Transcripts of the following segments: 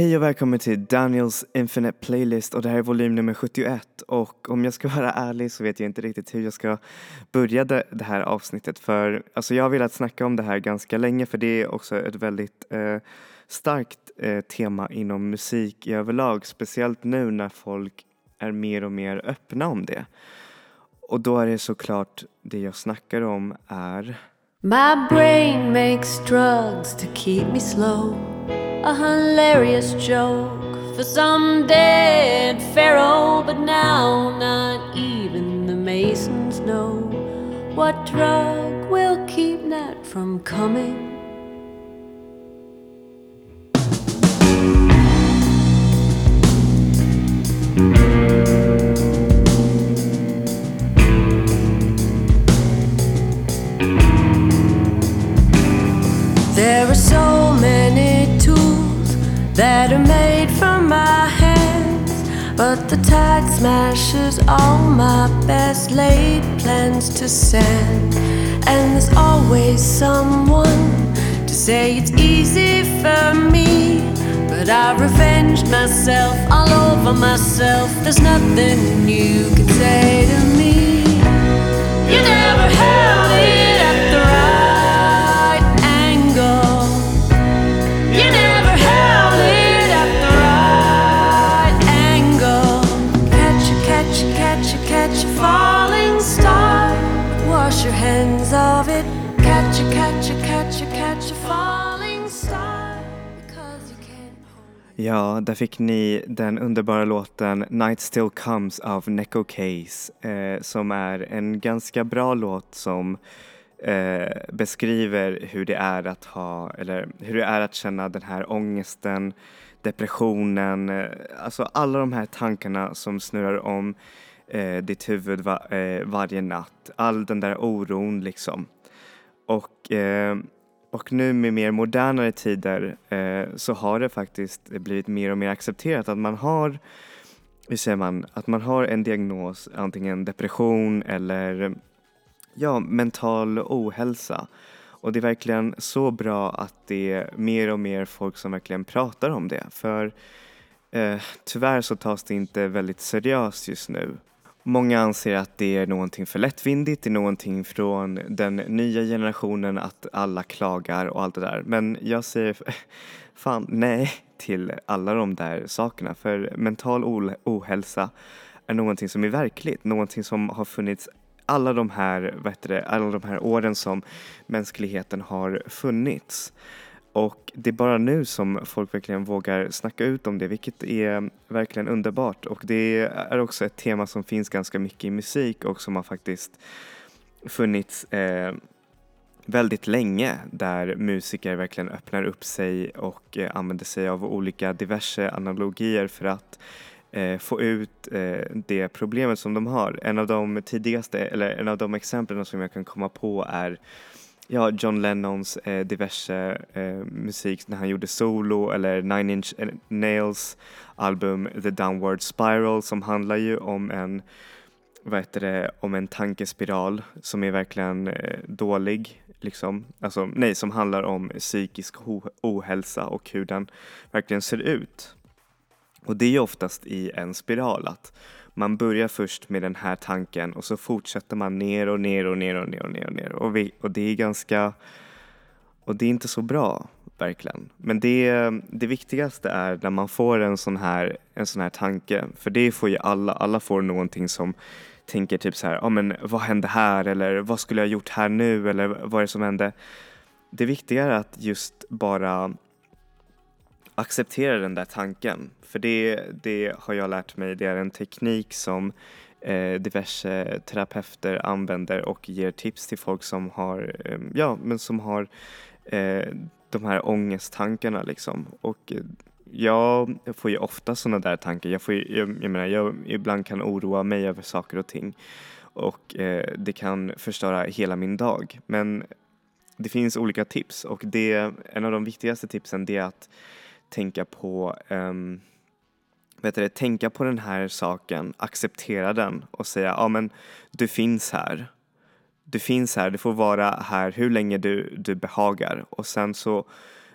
Hej och välkommen till Daniels Infinite Playlist och det här är volym nummer 71 och om jag ska vara ärlig så vet jag inte riktigt hur jag ska börja det, här avsnittet för alltså jag har velat snacka om det här ganska länge för det är också ett väldigt eh, starkt eh, tema inom musik i överlag speciellt nu när folk är mer och mer öppna om det. Och då är det såklart det jag snackar om är My brain makes drugs to keep me slow. A hilarious joke for some dead pharaoh, but now not even the Masons know what drug will keep Nat from coming. That are made from my hands, but the tide smashes all my best laid plans to sand. And there's always someone to say it's easy for me, but I revenged myself all over myself. There's nothing you can say to me. You never held it Ja, där fick ni den underbara låten Night Still Comes av Neko Case eh, som är en ganska bra låt som eh, beskriver hur det är att ha, eller hur det är att känna den här ångesten, depressionen, eh, alltså alla de här tankarna som snurrar om eh, ditt huvud va, eh, varje natt, all den där oron liksom. Och eh, och nu med mer modernare tider eh, så har det faktiskt blivit mer och mer accepterat att man har, hur säger man, att man har en diagnos, antingen depression eller ja, mental ohälsa. Och det är verkligen så bra att det är mer och mer folk som verkligen pratar om det. För eh, tyvärr så tas det inte väldigt seriöst just nu. Många anser att det är någonting för lättvindigt, det är någonting från den nya generationen att alla klagar och allt det där. Men jag säger fan nej till alla de där sakerna för mental ohälsa är någonting som är verkligt, någonting som har funnits alla de här, vad heter det, alla de här åren som mänskligheten har funnits. Och det är bara nu som folk verkligen vågar snacka ut om det, vilket är verkligen underbart. Och det är också ett tema som finns ganska mycket i musik och som har faktiskt funnits eh, väldigt länge där musiker verkligen öppnar upp sig och eh, använder sig av olika diverse analogier för att eh, få ut eh, det problemet som de har. En av de tidigaste, eller en av de exemplen som jag kan komma på är ja, John Lennons eh, diverse eh, musik när han gjorde solo eller Nine Inch Nails album The Downward Spiral som handlar ju om en vad heter det, om en tankespiral som är verkligen eh, dålig liksom, alltså nej, som handlar om psykisk ohälsa och hur den verkligen ser ut. Och det är ju oftast i en spiral att man börjar först med den här tanken och så fortsätter man ner och ner och ner och ner och ner och ner och, vi, och det är ganska och det är inte så bra verkligen. Men det, det viktigaste är när man får en sån här, en sån här tanke, för det får ju alla, alla får någonting som tänker typ så här, ja men vad hände här eller vad skulle jag gjort här nu eller vad är det som hände? Det viktiga är att just bara acceptera den där tanken. För det, det har jag lärt mig, det är en teknik som eh, diverse terapeuter använder och ger tips till folk som har, eh, ja, men som har eh, de här ångesttankarna liksom. Och eh, jag får ju ofta sådana där tankar. Jag, får ju, jag, jag menar, jag ibland kan oroa mig över saker och ting och eh, det kan förstöra hela min dag. Men det finns olika tips och det, en av de viktigaste tipsen det är att tänka på um, vet du, tänka på den här saken, acceptera den och säga ja men du finns här. Du finns här, du får vara här hur länge du, du behagar och sen så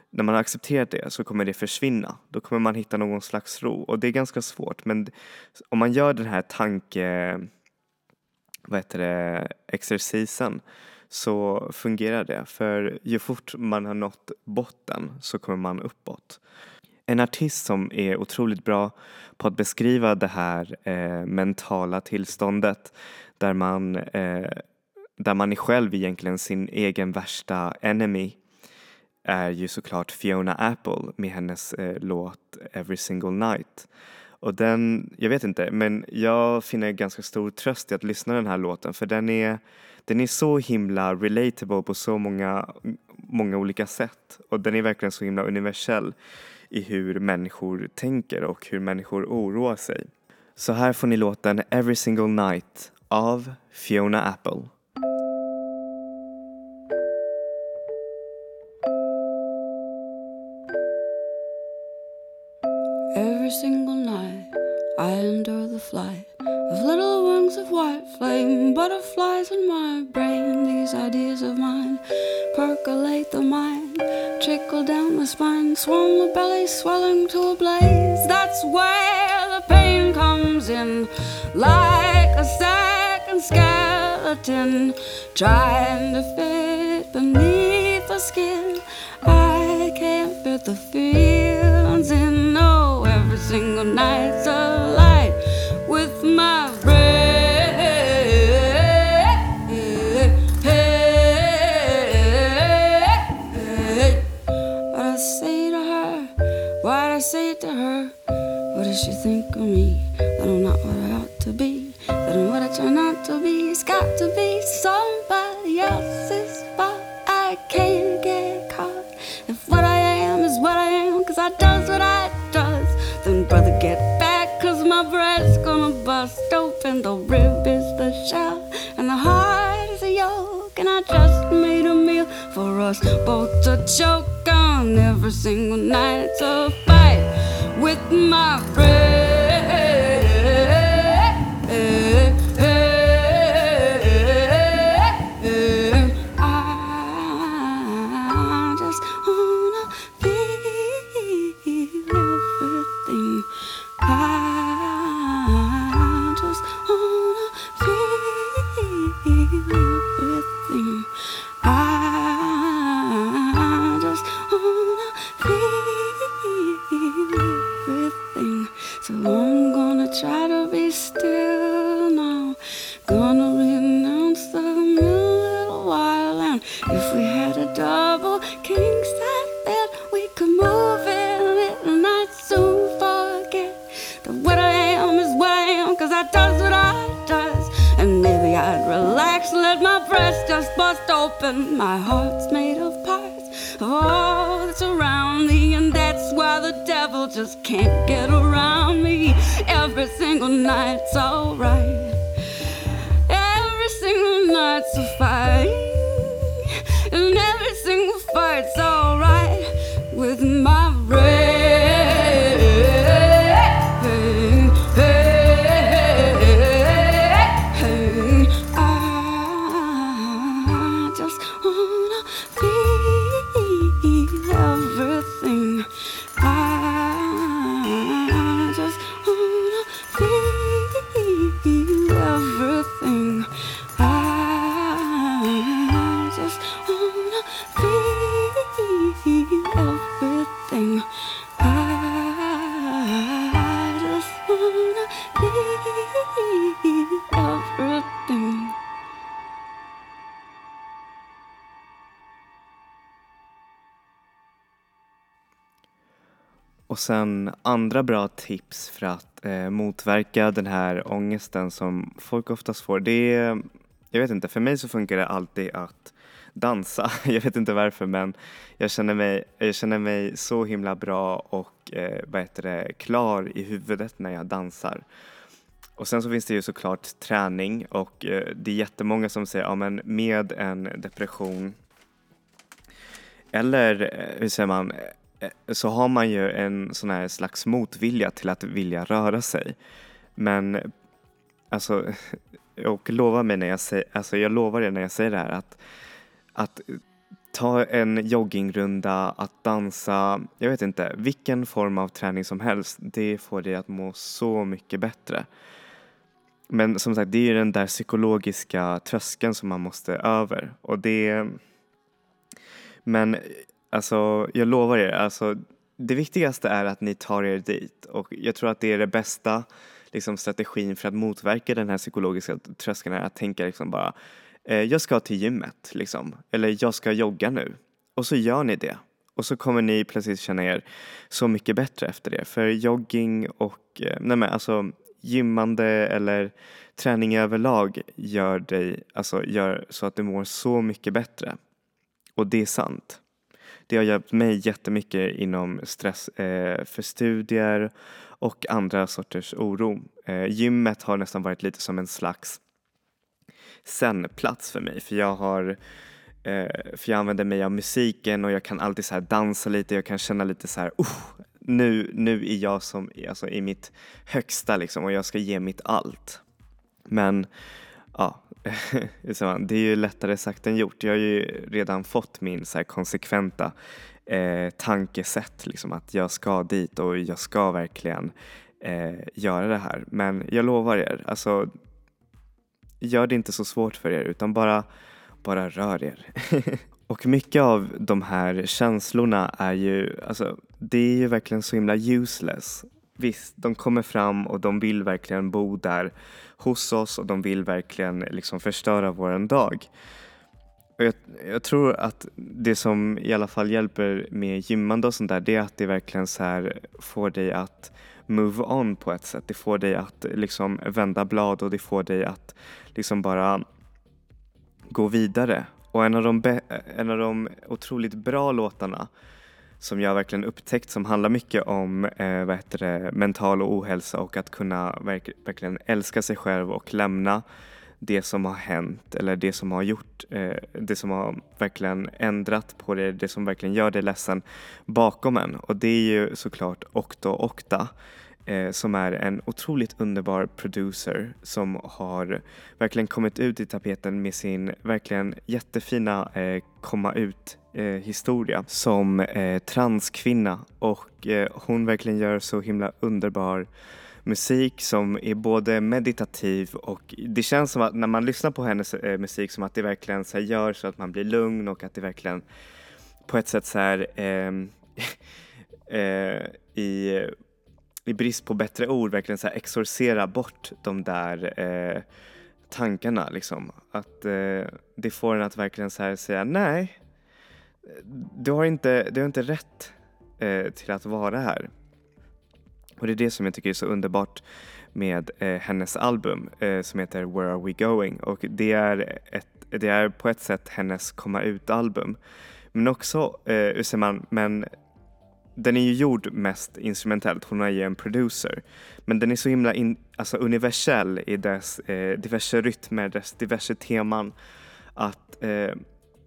när man har accepterat det så kommer det försvinna. Då kommer man hitta någon slags ro och det är ganska svårt men om man gör den här tanke, vad heter det, exercisen så fungerar det för ju fort man har nått botten så kommer man uppåt. En artist som är otroligt bra på att beskriva det här eh, mentala tillståndet där man, eh, där man är själv egentligen sin egen värsta enemy är ju såklart Fiona Apple med hennes eh, låt Every single night. Och den, jag vet inte, men jag finner ganska stor tröst i att lyssna den här låten för den är, den är så himla relatable på så många, många olika sätt och den är verkligen så himla universell i hur människor tänker och hur människor oroar sig. Så här får ni låten Every single night av Fiona Apple. Butterflies in my brain. These ideas of mine percolate the mind, trickle down the spine, swell the belly, swelling to a blaze. That's where the pain comes in, like a second skeleton trying to fit beneath the skin. I can't fit the feelings in. No, every single night's a does she think of me? That I'm not what I ought to be. That I'm what I turn out to be. It's got to be somebody else's fault. I can't get caught. If what I am is what I am, cause I does what I does, then brother get back, cause my breast's gonna bust open. The rib is the shell, and the heart is a yolk. And I just made a meal for us both to choke on every single night. It's a with my breath. Sen andra bra tips för att eh, motverka den här ångesten som folk oftast får. Det är, jag vet inte, för mig så funkar det alltid att dansa. Jag vet inte varför men jag känner mig, jag känner mig så himla bra och eh, vad heter det, klar i huvudet när jag dansar. Och sen så finns det ju såklart träning och eh, det är jättemånga som säger ja men med en depression eller eh, hur säger man Eh, så har man ju en sån här slags motvilja till att vilja röra sig. Men alltså, och lova mig när jag säger, alltså jag lovar er när jag säger det här att, att ta en joggingrunda, att dansa, jag vet inte, vilken form av träning som helst, det får dig att må så mycket bättre. Men som sagt, det är ju den där psykologiska tröskeln som man måste över och det... Men alltså, jag lovar er, alltså det viktigaste är att ni tar er dit. Och jag tror att det är det bästa liksom, strategin för att motverka den här psykologiska tröskeln är att tänka liksom bara eh, jag ska till gymmet liksom, eller jag ska jogga nu. Och så gör ni det. Och så kommer ni plötsligt känna er så mycket bättre efter det. För jogging och eh, nej men alltså gymmande eller träning överlag gör dig, alltså gör så att du mår så mycket bättre. Och det är sant. Det har hjälpt mig jättemycket inom stress eh, för studier och andra sorters oro. Eh, gymmet har nästan varit lite som en slags zen-plats för mig för jag har eh, för jag använder mig av musiken och jag kan alltid så dansa lite, jag kan känna lite så här, oh, nu, nu är jag som, alltså i mitt högsta liksom och jag ska ge mitt allt. Men ja, det är ju lättare sagt än gjort. Jag har ju redan fått min så konsekventa eh, tankesätt, liksom att jag ska dit och jag ska verkligen eh, göra det här. Men jag lovar er, alltså gör det inte så svårt för er utan bara, bara rör er. och mycket av de här känslorna är ju, alltså det är ju verkligen så himla useless. Visst, de kommer fram och de vill verkligen bo där hos oss och de vill verkligen liksom förstöra vår dag. Och jag, jag, tror att det som i alla fall hjälper med gymmande och sånt där det är att det verkligen så här får dig att move on på ett sätt. Det får dig att liksom vända blad och det får dig att liksom bara gå vidare. Och en av de, en av de otroligt bra låtarna som jag verkligen upptäckt som handlar mycket om eh, vad heter det, mental ohälsa och att kunna verk verkligen älska sig själv och lämna det som har hänt eller det som har gjort, eh, det som har verkligen ändrat på det, det som verkligen gör dig ledsen bakom en. Och det är ju såklart Okto och Okta eh, som är en otroligt underbar producer som har verkligen kommit ut i tapeten med sin verkligen jättefina eh, komma ut eh, historia som eh, transkvinna. Och eh, hon verkligen gör så himla underbar musik som är både meditativ och det känns som att när man lyssnar på hennes eh, musik som att det verkligen så här, gör så att man blir lugn och att det verkligen på ett sätt så här eh, eh, i, i brist på bättre ord verkligen så här exorcera bort de där eh, tankarna liksom. Att eh, det får en att verkligen så här säga nej, du har inte, du har inte rätt eh, till att vara här. Och det är det som jag tycker är så underbart med eh, hennes album eh, som heter Where Are We Going och det är, ett, det är på ett sätt hennes komma ut-album. Men också eh, man, men den är ju gjord mest instrumentellt, hon är ju en producer. Men den är så himla in, alltså universell i dess eh, diverse rytmer, dess diverse teman att eh,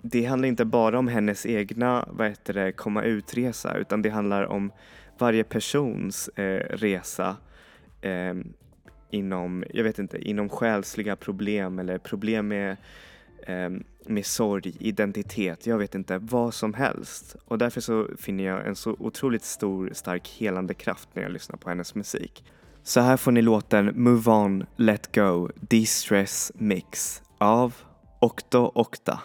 det handlar inte bara om hennes egna vad heter det, komma ut-resa utan det handlar om varje persons eh, resa eh, inom, jag vet inte, inom själsliga problem eller problem med, eh, med sorg, identitet, jag vet inte, vad som helst. Och därför så finner jag en så otroligt stor, stark helande kraft när jag lyssnar på hennes musik. Så här får ni låten Move On, Let Go, Distress Mix av Okto Okta.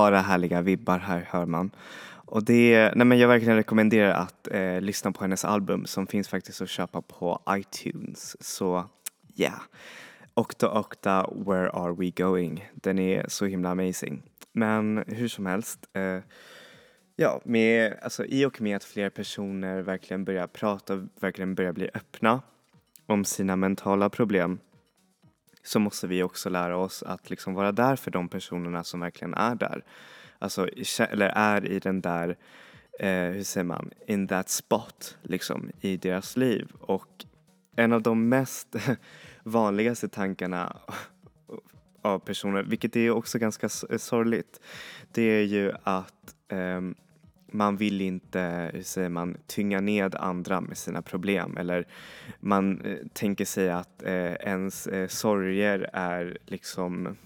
Bara härliga vibbar här hör man. Och det, nej men jag verkligen rekommenderar att eh, lyssna på hennes album som finns faktiskt att köpa på iTunes. Så ja, yeah. Okta Okta Where Are We Going? Den är så himla amazing. Men hur som helst, eh, ja, med, alltså, i och med att fler personer verkligen börjar prata, verkligen börjar bli öppna om sina mentala problem så måste vi också lära oss att liksom vara där för de personerna som verkligen är där. Alltså, eller är i den där, eh, hur säger man, in that spot liksom i deras liv. Och en av de mest vanligaste tankarna av personer, vilket är också ganska sorgligt, det är ju att eh, man vill inte, hur säger man, tynga ned andra med sina problem eller man eh, tänker sig att eh, ens eh, sorger är liksom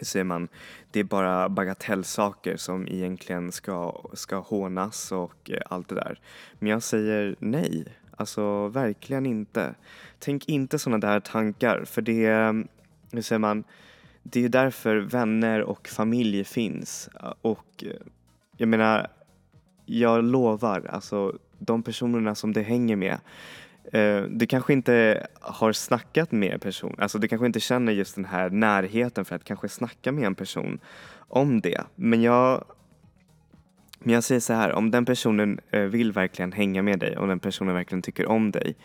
hur säger man, det är bara bagatellsaker som egentligen ska, ska hånas och eh, allt det där. Men jag säger nej, alltså verkligen inte. Tänk inte sådana där tankar för det, hur säger man, det är därför vänner och familj finns och eh, jag menar jag lovar, alltså de personerna som det hänger med eh, du kanske inte har snackat med en person, alltså du kanske inte känner just den här närheten för att kanske snacka med en person om det. Men jag, men jag säger så här, om den personen eh, vill verkligen hänga med dig, om den personen verkligen tycker om dig,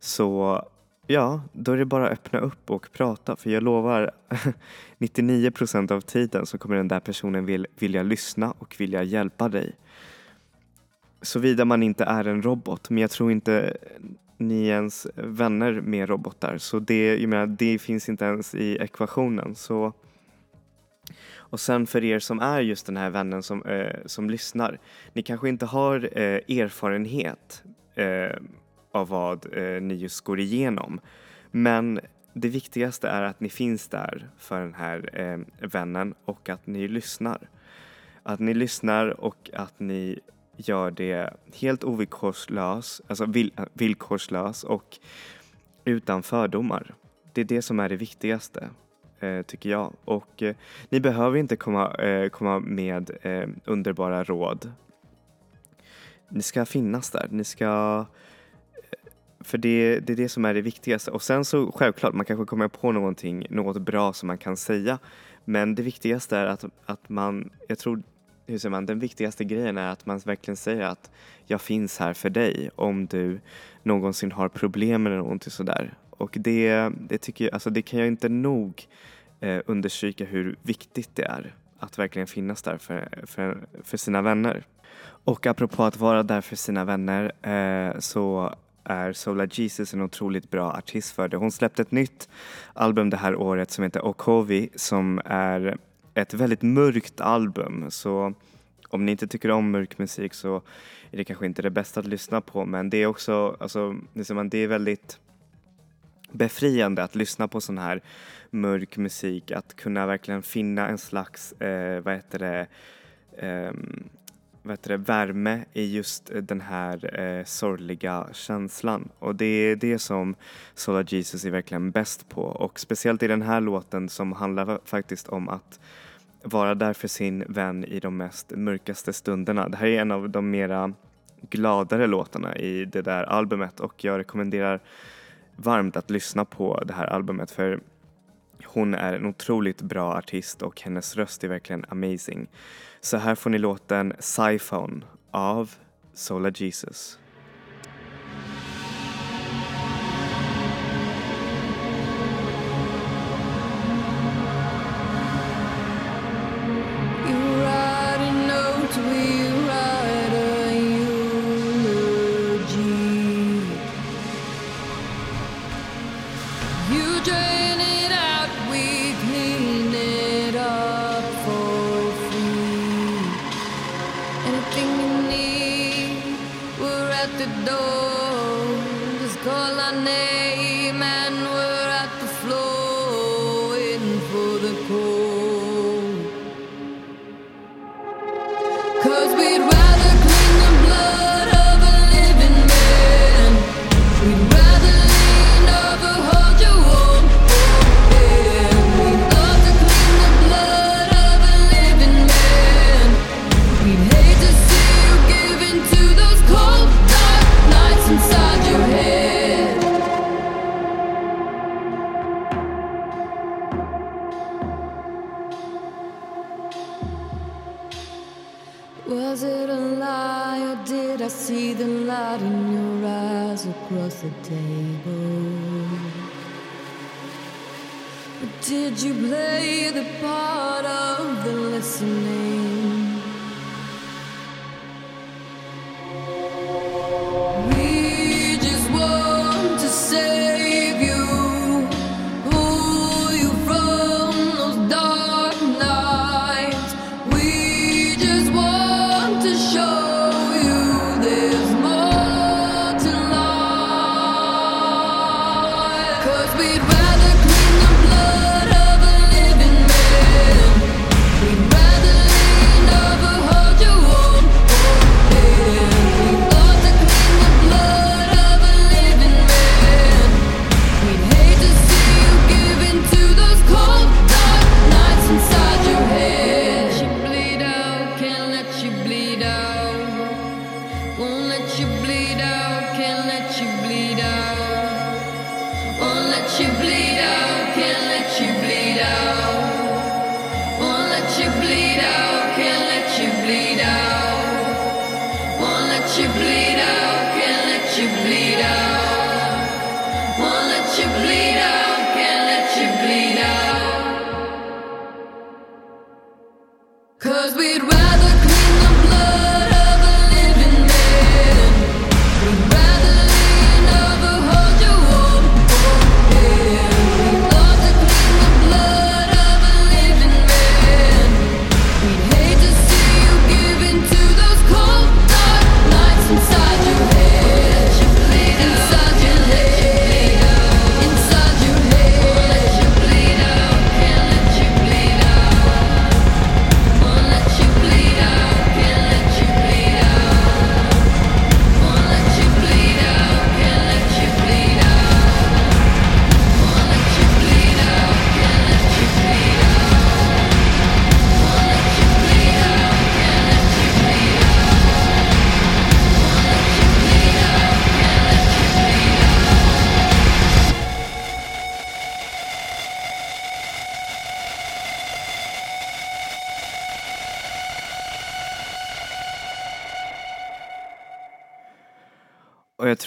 så ja, då är det bara att öppna upp och prata. För jag lovar, 99 procent av tiden så kommer den där personen vill, vilja lyssna och vilja hjälpa dig. Såvida man inte är en robot, men jag tror inte ni är ens vänner med robotar. Så det, jag menar, det finns inte ens i ekvationen. Så... Och sen för er som är just den här vännen som, eh, som lyssnar. Ni kanske inte har eh, erfarenhet eh, av vad eh, ni just går igenom. Men det viktigaste är att ni finns där för den här eh, vännen och att ni lyssnar. Att ni lyssnar och att ni gör det helt ovillkorslös, alltså vill, eh, villkorslös och utan fördomar. Det är det som är det viktigaste, eh, tycker jag. Och eh, ni behöver inte komma, eh, komma med eh, underbara råd. Ni ska finnas där, ni ska eh, för det, det är det som är det viktigaste. Och sen så självklart, man kanske kommer på någonting, något bra som man kan säga. Men det viktigaste är att, att man, jag tror hur säger man, den viktigaste grejen är att man verkligen säger att jag finns här för dig om du någonsin har problem eller någonting sådär. Och det, det tycker jag, alltså det kan jag inte nog eh, understryka hur viktigt det är att verkligen finnas där för, för, för sina vänner. Och apropå att vara där för sina vänner eh, så är Sola Jesus en otroligt bra artist för det. Hon släppte ett nytt album det här året som heter Okovi som är ett väldigt mörkt album så om ni inte tycker om mörk musik så är det kanske inte det bästa att lyssna på men det är också, alltså, det är väldigt befriande att lyssna på sån här mörk musik, att kunna verkligen finna en slags, eh, vad heter det, eh, vad heter det, värme i just den här eh, sorgliga känslan. Och det är det som Solar Jesus är verkligen bäst på och speciellt i den här låten som handlar faktiskt om att vara där för sin vän i de mest mörkaste stunderna. Det här är en av de mera gladare låtarna i det där albumet och jag rekommenderar varmt att lyssna på det här albumet för hon är en otroligt bra artist och hennes röst är verkligen amazing. Så här får ni låten Siphon av Sola Jesus. Did you play the part of the listening?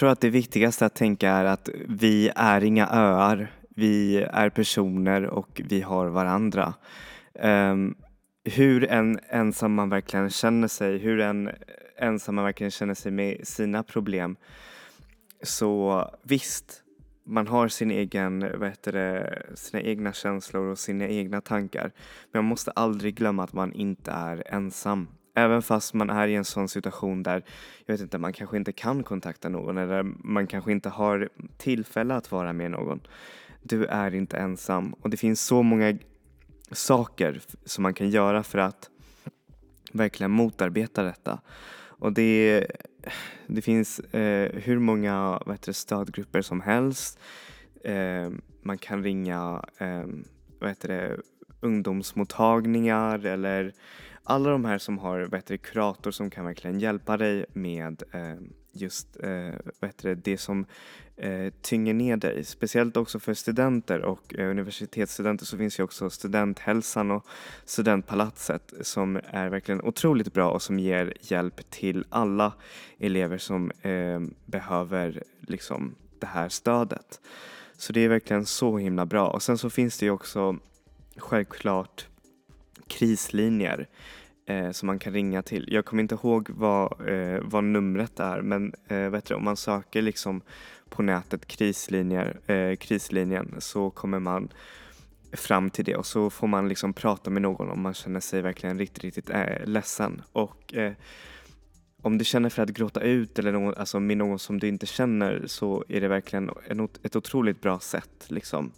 Tror att det viktigaste att tänka är att vi är inga öar. Vi är personer och vi har varandra. Um, hur en ensam man verkligen känner sig, hur en ensam man verkligen känner sig med sina problem. Så visst, man har sin egen, vad heter det, sina egna känslor och sina egna tankar. Men man måste aldrig glömma att man inte är ensam. Även fast man är i en sån situation där, jag vet inte, man kanske inte kan kontakta någon eller man kanske inte har tillfälle att vara med någon. Du är inte ensam och det finns så många saker som man kan göra för att verkligen motarbeta detta. Och det, det finns eh, hur många vad heter det, stödgrupper som helst. Eh, man kan ringa eh, vad heter det, ungdomsmottagningar eller alla de här som har bättre kurator som kan verkligen hjälpa dig med eh, just eh, bättre det, som eh, tynger ner dig. Speciellt också för studenter och eh, universitetsstudenter så finns ju också studenthälsan och studentpalatset som är verkligen otroligt bra och som ger hjälp till alla elever som eh, behöver liksom det här stödet. Så det är verkligen så himla bra. Och sen så finns det ju också självklart krislinjer eh, som man kan ringa till. Jag kommer inte ihåg vad, eh, vad numret är men eh, vet du, om man söker liksom på nätet krislinjer, eh, krislinjen så kommer man fram till det och så får man liksom prata med någon om man känner sig verkligen riktigt, riktigt äh, ledsen. Och eh, om du känner för att gråta ut eller någon, alltså med någon som du inte känner så är det verkligen en, ett otroligt bra sätt. Liksom.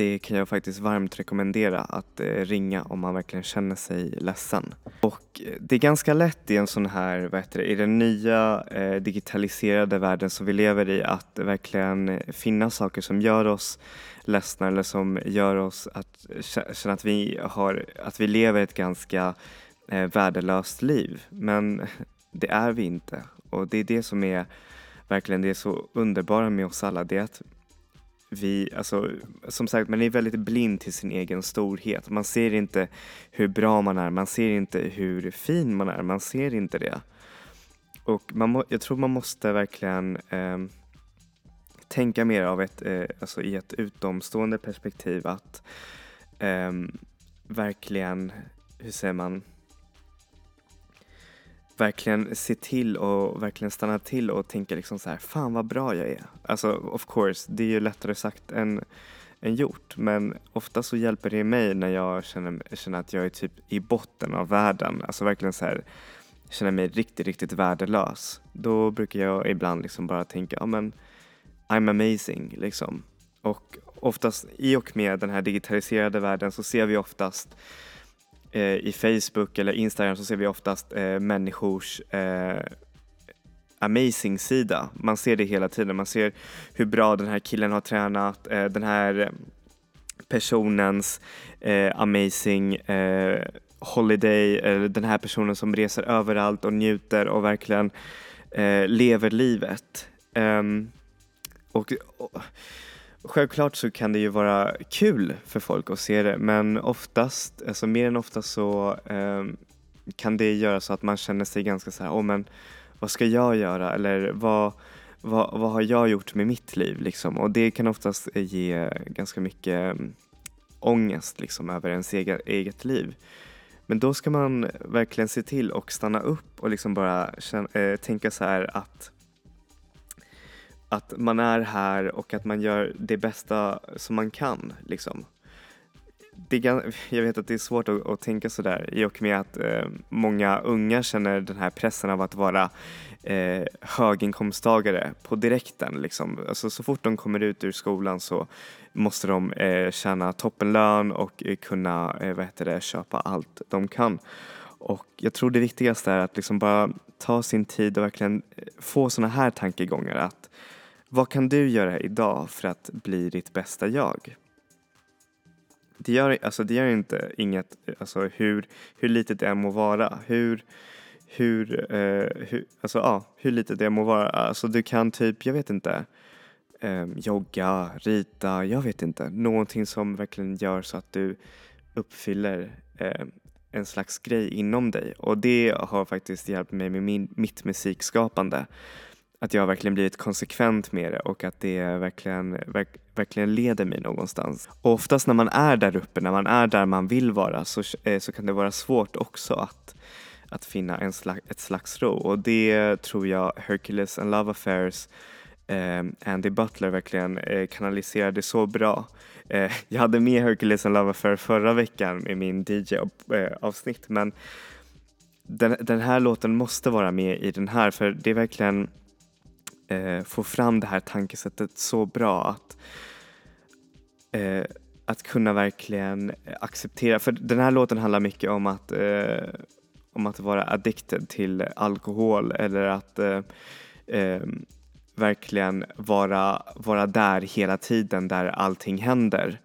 Det kan jag faktiskt varmt rekommendera att eh, ringa om man verkligen känner sig ledsen. Och eh, det är ganska lätt i en sån här, vad heter det, i den nya eh, digitaliserade världen som vi lever i att verkligen finna saker som gör oss ledsna eller som gör oss att känna att vi, har, att vi lever ett ganska eh, värdelöst liv. Men det är vi inte. Och det är det som är verkligen det så underbara med oss alla. Det är att vi, alltså som sagt man är väldigt blind till sin egen storhet. Man ser inte hur bra man är, man ser inte hur fin man är, man ser inte det. Och man må, jag tror man måste verkligen eh, tänka mer av ett, eh, alltså i ett utomstående perspektiv att eh, verkligen, hur säger man, verkligen se till och verkligen stanna till och tänka liksom så här, fan vad bra jag är. Alltså of course, det är ju lättare sagt än, än gjort men ofta så hjälper det mig när jag känner, känner att jag är typ i botten av världen. Alltså verkligen så här, känner mig riktigt, riktigt värdelös. Då brukar jag ibland liksom bara tänka, ja men I'm amazing liksom. Och oftast i och med den här digitaliserade världen så ser vi oftast eh, Eh, i Facebook eller Instagram så ser vi oftast eh, människors eh, amazing-sida. Man ser det hela tiden. Man ser hur bra den här killen har tränat, eh, den här eh, personens eh, amazing eh, holiday, eller den här personen som reser överallt och njuter och verkligen eh, lever livet. Um, och, och Självklart så kan det ju vara kul för folk att se det men oftast, alltså mer än oftast så eh, kan det göra så att man känner sig ganska så här, oh, men vad ska jag göra eller vad, vad, vad har jag gjort med mitt liv liksom? Och det kan oftast eh, ge ganska mycket ehm, ångest liksom över ens eget, eget liv. Men då ska man verkligen se till och stanna upp och liksom bara känna, eh, tänka så här att att man är här och att man gör det bästa som man kan. Liksom. Det jag vet att det är svårt att, att tänka sådär i och med att eh, många unga känner den här pressen av att vara eh, höginkomsttagare på direkten. Liksom. Alltså, så fort de kommer ut ur skolan så måste de eh, tjäna toppenlön och eh, kunna eh, vad heter det, köpa allt de kan. Och jag tror det viktigaste är att liksom bara ta sin tid och verkligen eh, få sådana här tankegångar. att vad kan du göra idag för att bli ditt bästa jag? Det gör, alltså det gör inte inget, alltså hur, hur litet det än må vara. Hur, hur, eh, hur, alltså, ja, hur litet det än må vara. Alltså du kan typ, jag vet inte, eh, jogga, rita, jag vet inte. Någonting som verkligen gör så att du uppfyller eh, en slags grej inom dig. Och det har faktiskt hjälpt mig med min, mitt musikskapande att jag verkligen blivit konsekvent med det och att det verkligen, verk, verkligen leder mig någonstans. Och oftast när man är där uppe, när man är där man vill vara så, eh, så kan det vara svårt också att, att finna en slags, ett slags ro och det tror jag Hercules and Love Affairs eh, Andy Butler verkligen eh, kanaliserade så bra. Eh, jag hade med Hercules and Love Affair förra veckan i min DJ-avsnitt eh, men den, den här låten måste vara med i den här för det är verkligen eh, få fram det här tankesättet så bra att eh, att kunna verkligen acceptera, för den här låten handlar mycket om att, eh, om att vara addicted till alkohol eller att eh, eh, verkligen vara, vara där hela tiden där allting händer.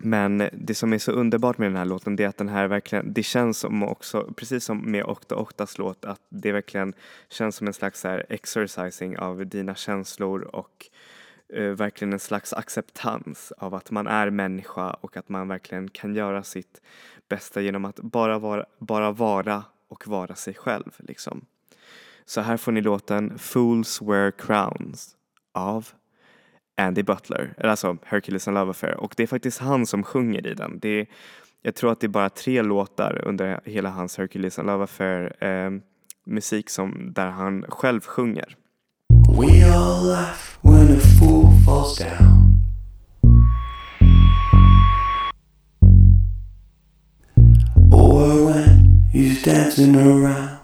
Men det som är så underbart med den här låten det är att den här verkligen, det känns som också, precis som med Okta Oktas låt, att det verkligen känns som en slags här exercising av dina känslor och uh, verkligen en slags acceptans av att man är människa och att man verkligen kan göra sitt bästa genom att bara vara, bara vara och vara sig själv liksom. Så här får ni låten Fools Wear Crowns av Andy Butler, eller alltså Hercules and Love Affair och det är faktiskt han som sjunger i den. Det är, jag tror att det är bara tre låtar under hela hans Hercules and Love Affair eh, musik som, där han själv sjunger. We all laugh when a fool falls down Or when he's dancing around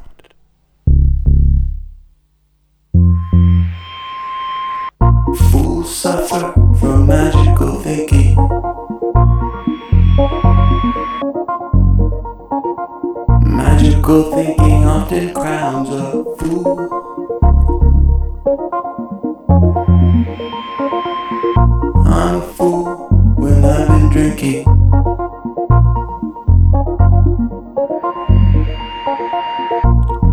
Good thinking often crowns a fool. I'm a fool when I've been drinking.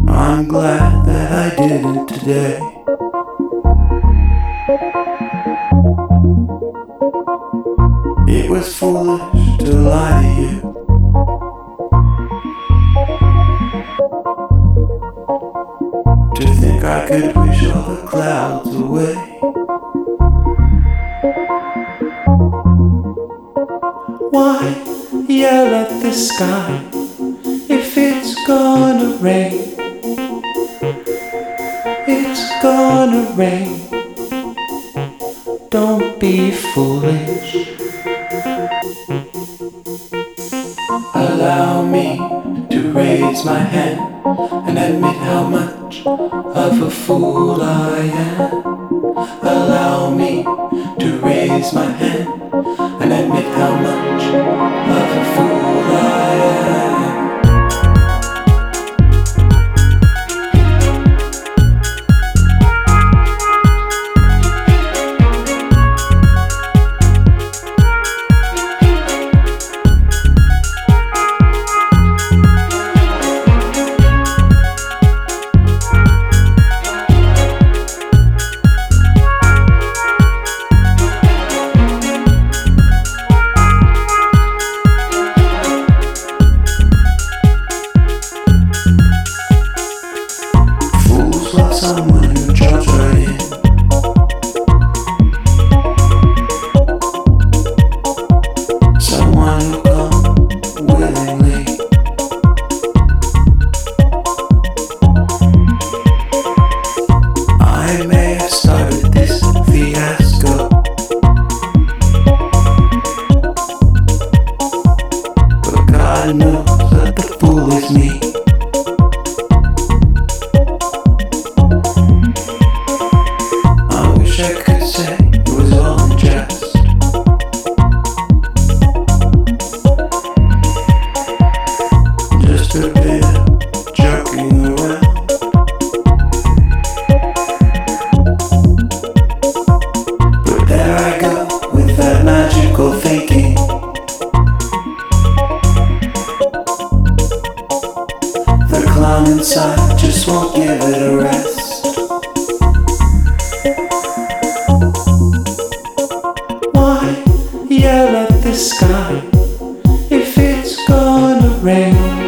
I'm glad that I didn't today. It was foolish to lie to you. it's gonna rain.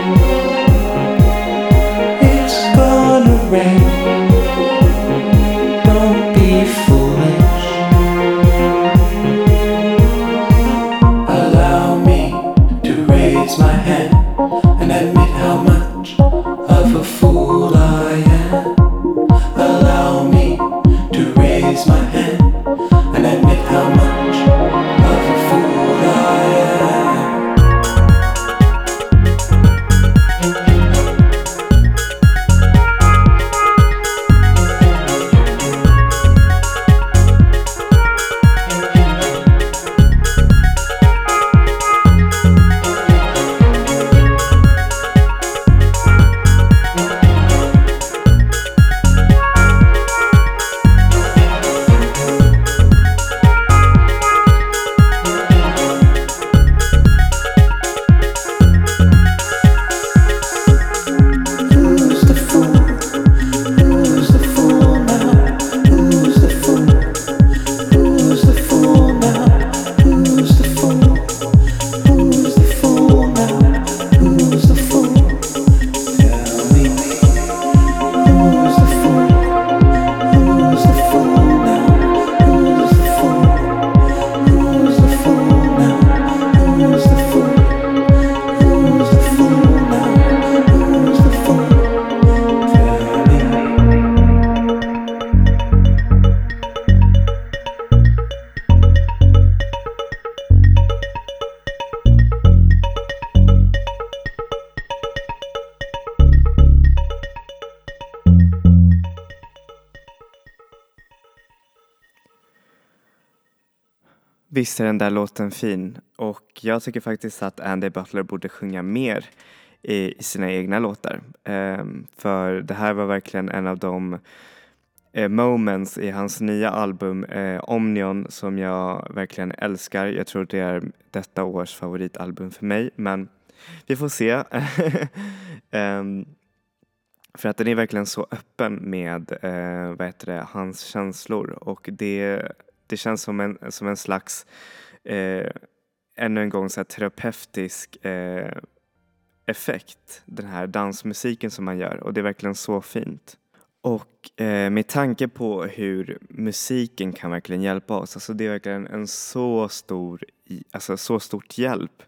Visst är den där låten fin och jag tycker faktiskt att Andy Butler borde sjunga mer i, sina egna låtar. Ehm, för det här var verkligen en av de eh, moments i hans nya album eh, Omnion som jag verkligen älskar. Jag tror det är detta års favoritalbum för mig men vi får se. Ehm, för att den är verkligen så öppen med eh, vad heter det, hans känslor och det det känns som en, som en slags, eh, ännu en gång, så här terapeutisk eh, effekt. Den här dansmusiken som man gör och det är verkligen så fint. Och eh, med tanke på hur musiken kan verkligen hjälpa oss, alltså det är verkligen en så stor, alltså så stort hjälp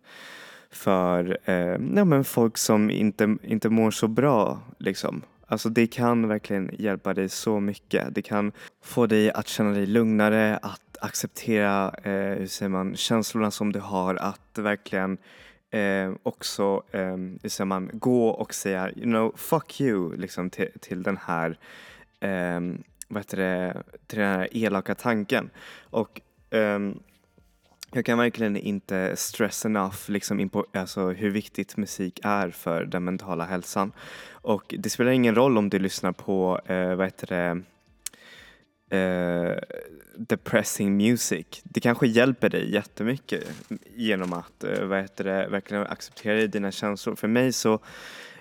för eh, ja, men folk som inte, inte mår så bra liksom. Alltså det kan verkligen hjälpa dig så mycket. Det kan få dig att känna dig lugnare, att acceptera eh, hur säger man, känslorna som du har, att verkligen eh, också eh, hur säger man, gå och säga you know, fuck you liksom, till, till den här eh, vad heter det, till den här elaka tanken. Och ehm, jag kan verkligen inte stress enough liksom in på, alltså, hur viktigt musik är för den mentala hälsan. Och det spelar ingen roll om du lyssnar på, eh, vad heter det, eh, depressing music. Det kanske hjälper dig jättemycket genom att eh, vad heter det, verkligen acceptera dina känslor. För mig så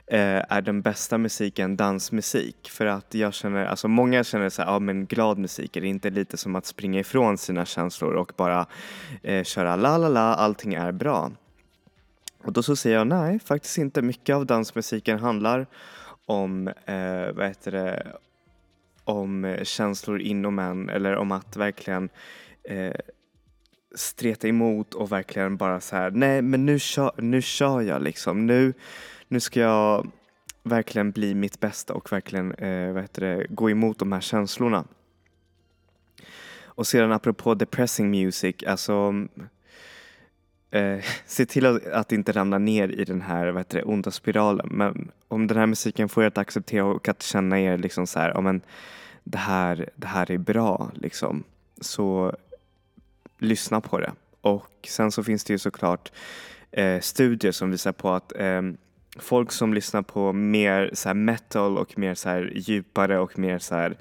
Eh, är den bästa musiken dansmusik. För att jag känner, alltså många känner så här, ja men glad musik, är det inte lite som att springa ifrån sina känslor och bara eh, köra la la la, allting är bra. Och då så säger jag nej, faktiskt inte. Mycket av dansmusiken handlar om, eh, vad heter det, om eh, känslor inom en eller om att verkligen eh, streta emot och verkligen bara så här, nej men nu kör, nu kör jag liksom. Nu, nu ska jag verkligen bli mitt bästa och verkligen eh, vad heter det, gå emot de här känslorna. Och sedan apropå depressing music, alltså eh, se till att, att inte ramla ner i den här vad heter det, onda spiralen. Men om den här musiken får er att acceptera och att känna er liksom så här, ja, men det här, det här är bra liksom. Så lyssna på det. Och sen så finns det ju såklart eh, studier som visar på att eh, folk som lyssnar på mer så här metal och mer så här djupare och mer så här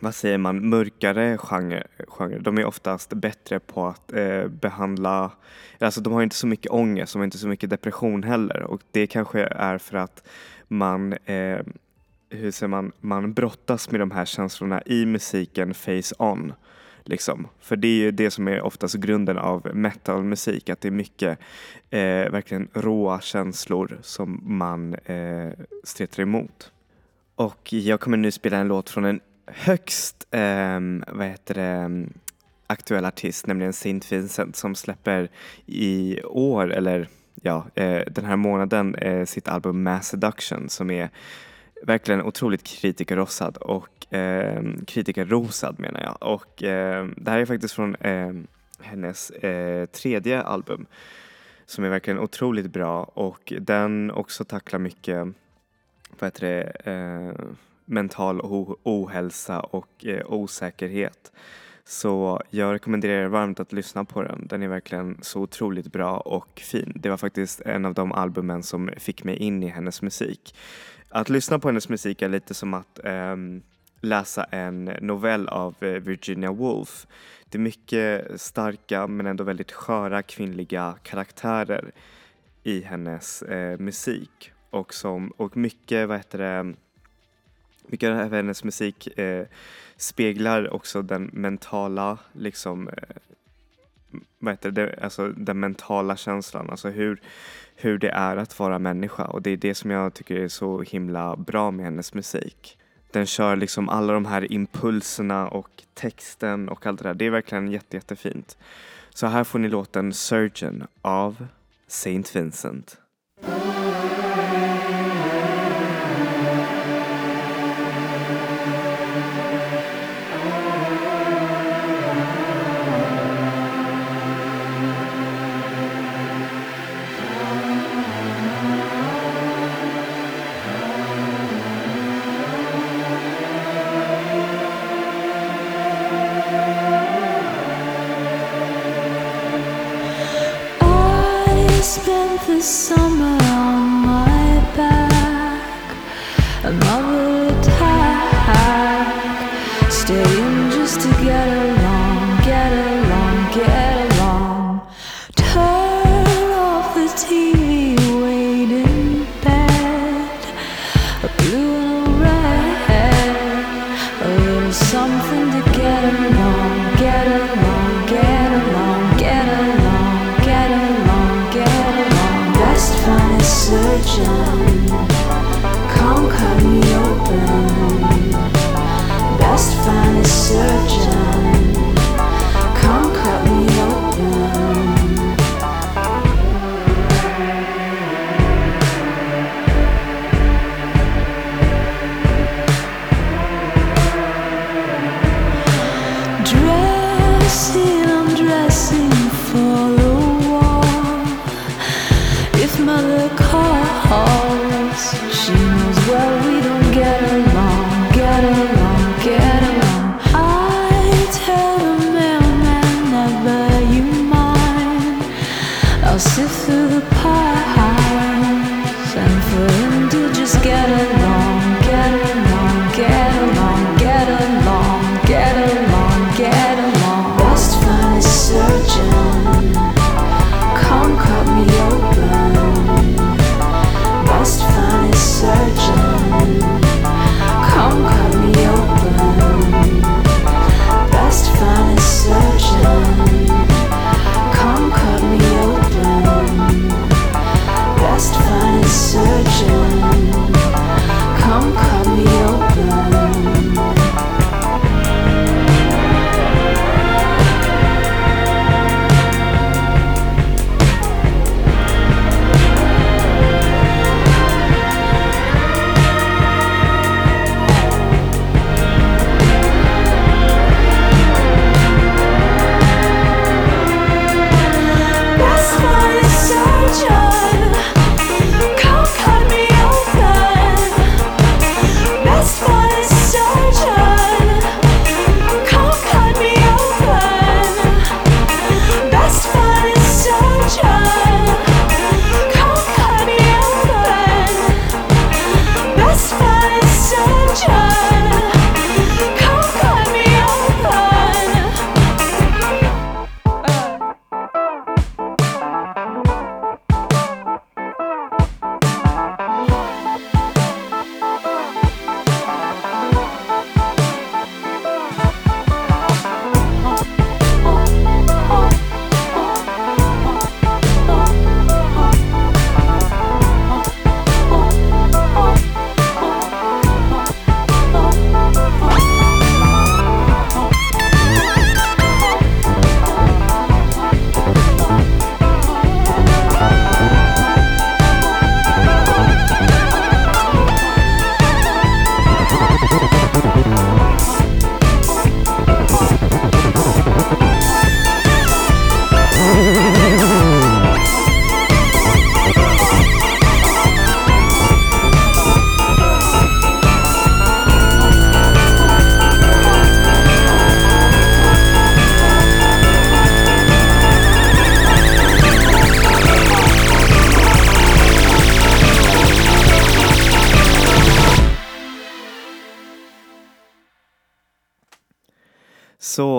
vad säger man, mörkare genre, genre. De är oftast bättre på att eh, behandla, alltså de har inte så mycket ångest, de har inte så mycket depression heller och det kanske är för att man, eh, hur säger man, man brottas med de här känslorna i musiken face on. Liksom. För det är ju det som är oftast grunden av metalmusik, att det är mycket eh, verkligen råa känslor som man eh, stretar emot. Och jag kommer nu spela en låt från en högst, eh, vad heter det, ehm, aktuell artist, nämligen Saint Vincent som släpper i år, eller ja, eh, den här månaden eh, sitt album Mass Seduction som är verkligen otroligt kritikerrosad och eh, kritikerrosad menar jag. Och eh, det här är faktiskt från eh, hennes eh, tredje album som är verkligen otroligt bra och den också tacklar mycket vad heter det, eh, mental ohälsa och eh, osäkerhet. Så jag rekommenderar er varmt att lyssna på den. Den är verkligen så otroligt bra och fin. Det var faktiskt en av de albumen som fick mig in i hennes musik. Att lyssna på hennes musik är lite som att um, läsa en novell av eh, Virginia Woolf. Det är mycket starka men ändå väldigt sköra kvinnliga karaktärer i hennes eh, musik. Och, som, och mycket, vad heter det, mycket av hennes musik eh, speglar också den mentala, liksom, eh, vad heter det, alltså den mentala känslan, alltså hur, hur det är att vara människa och det är det som jag tycker är så himla bra med hennes musik. Den kör liksom alla de här impulserna och texten och allt det där. Det är verkligen jätte, jättefint. Så här får ni låten Surgeon av Saint Vincent. The summer on my back,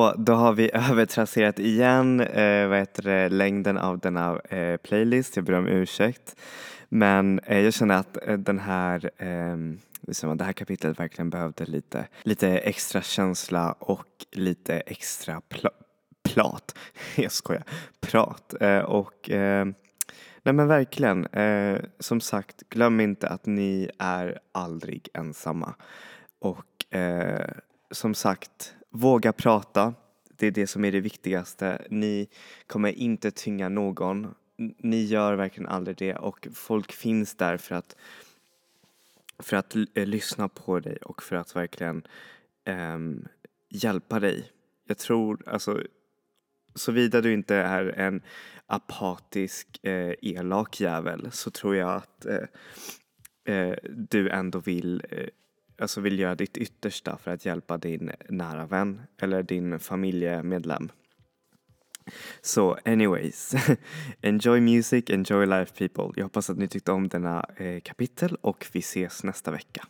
Så då har vi övertrasserat igen eh, vad heter det, längden av denna eh, playlist. Jag ber om ursäkt. Men eh, jag känner att eh, den här, eh, det här kapitlet verkligen behövde lite, lite extra känsla och lite extra pl plat. Jag skojar. Prat. Eh, och eh, nej men verkligen. Eh, som sagt, glöm inte att ni är aldrig ensamma. Och eh, som sagt, våga prata. Det är det som är det viktigaste. Ni kommer inte tynga någon. Ni gör verkligen aldrig det och folk finns där för att för att eh, lyssna på dig och för att verkligen ehm, hjälpa dig. Jag tror, alltså, såvida du inte är en apatisk, eh, elak jävel så tror jag att eh, eh, du ändå vill, eh, alltså vill göra ditt yttersta för att hjälpa din nära vän eller din familjemedlem. Så anyways, enjoy music, enjoy life people. Jag hoppas att ni tyckte om denna eh, kapitel och vi ses nästa vecka.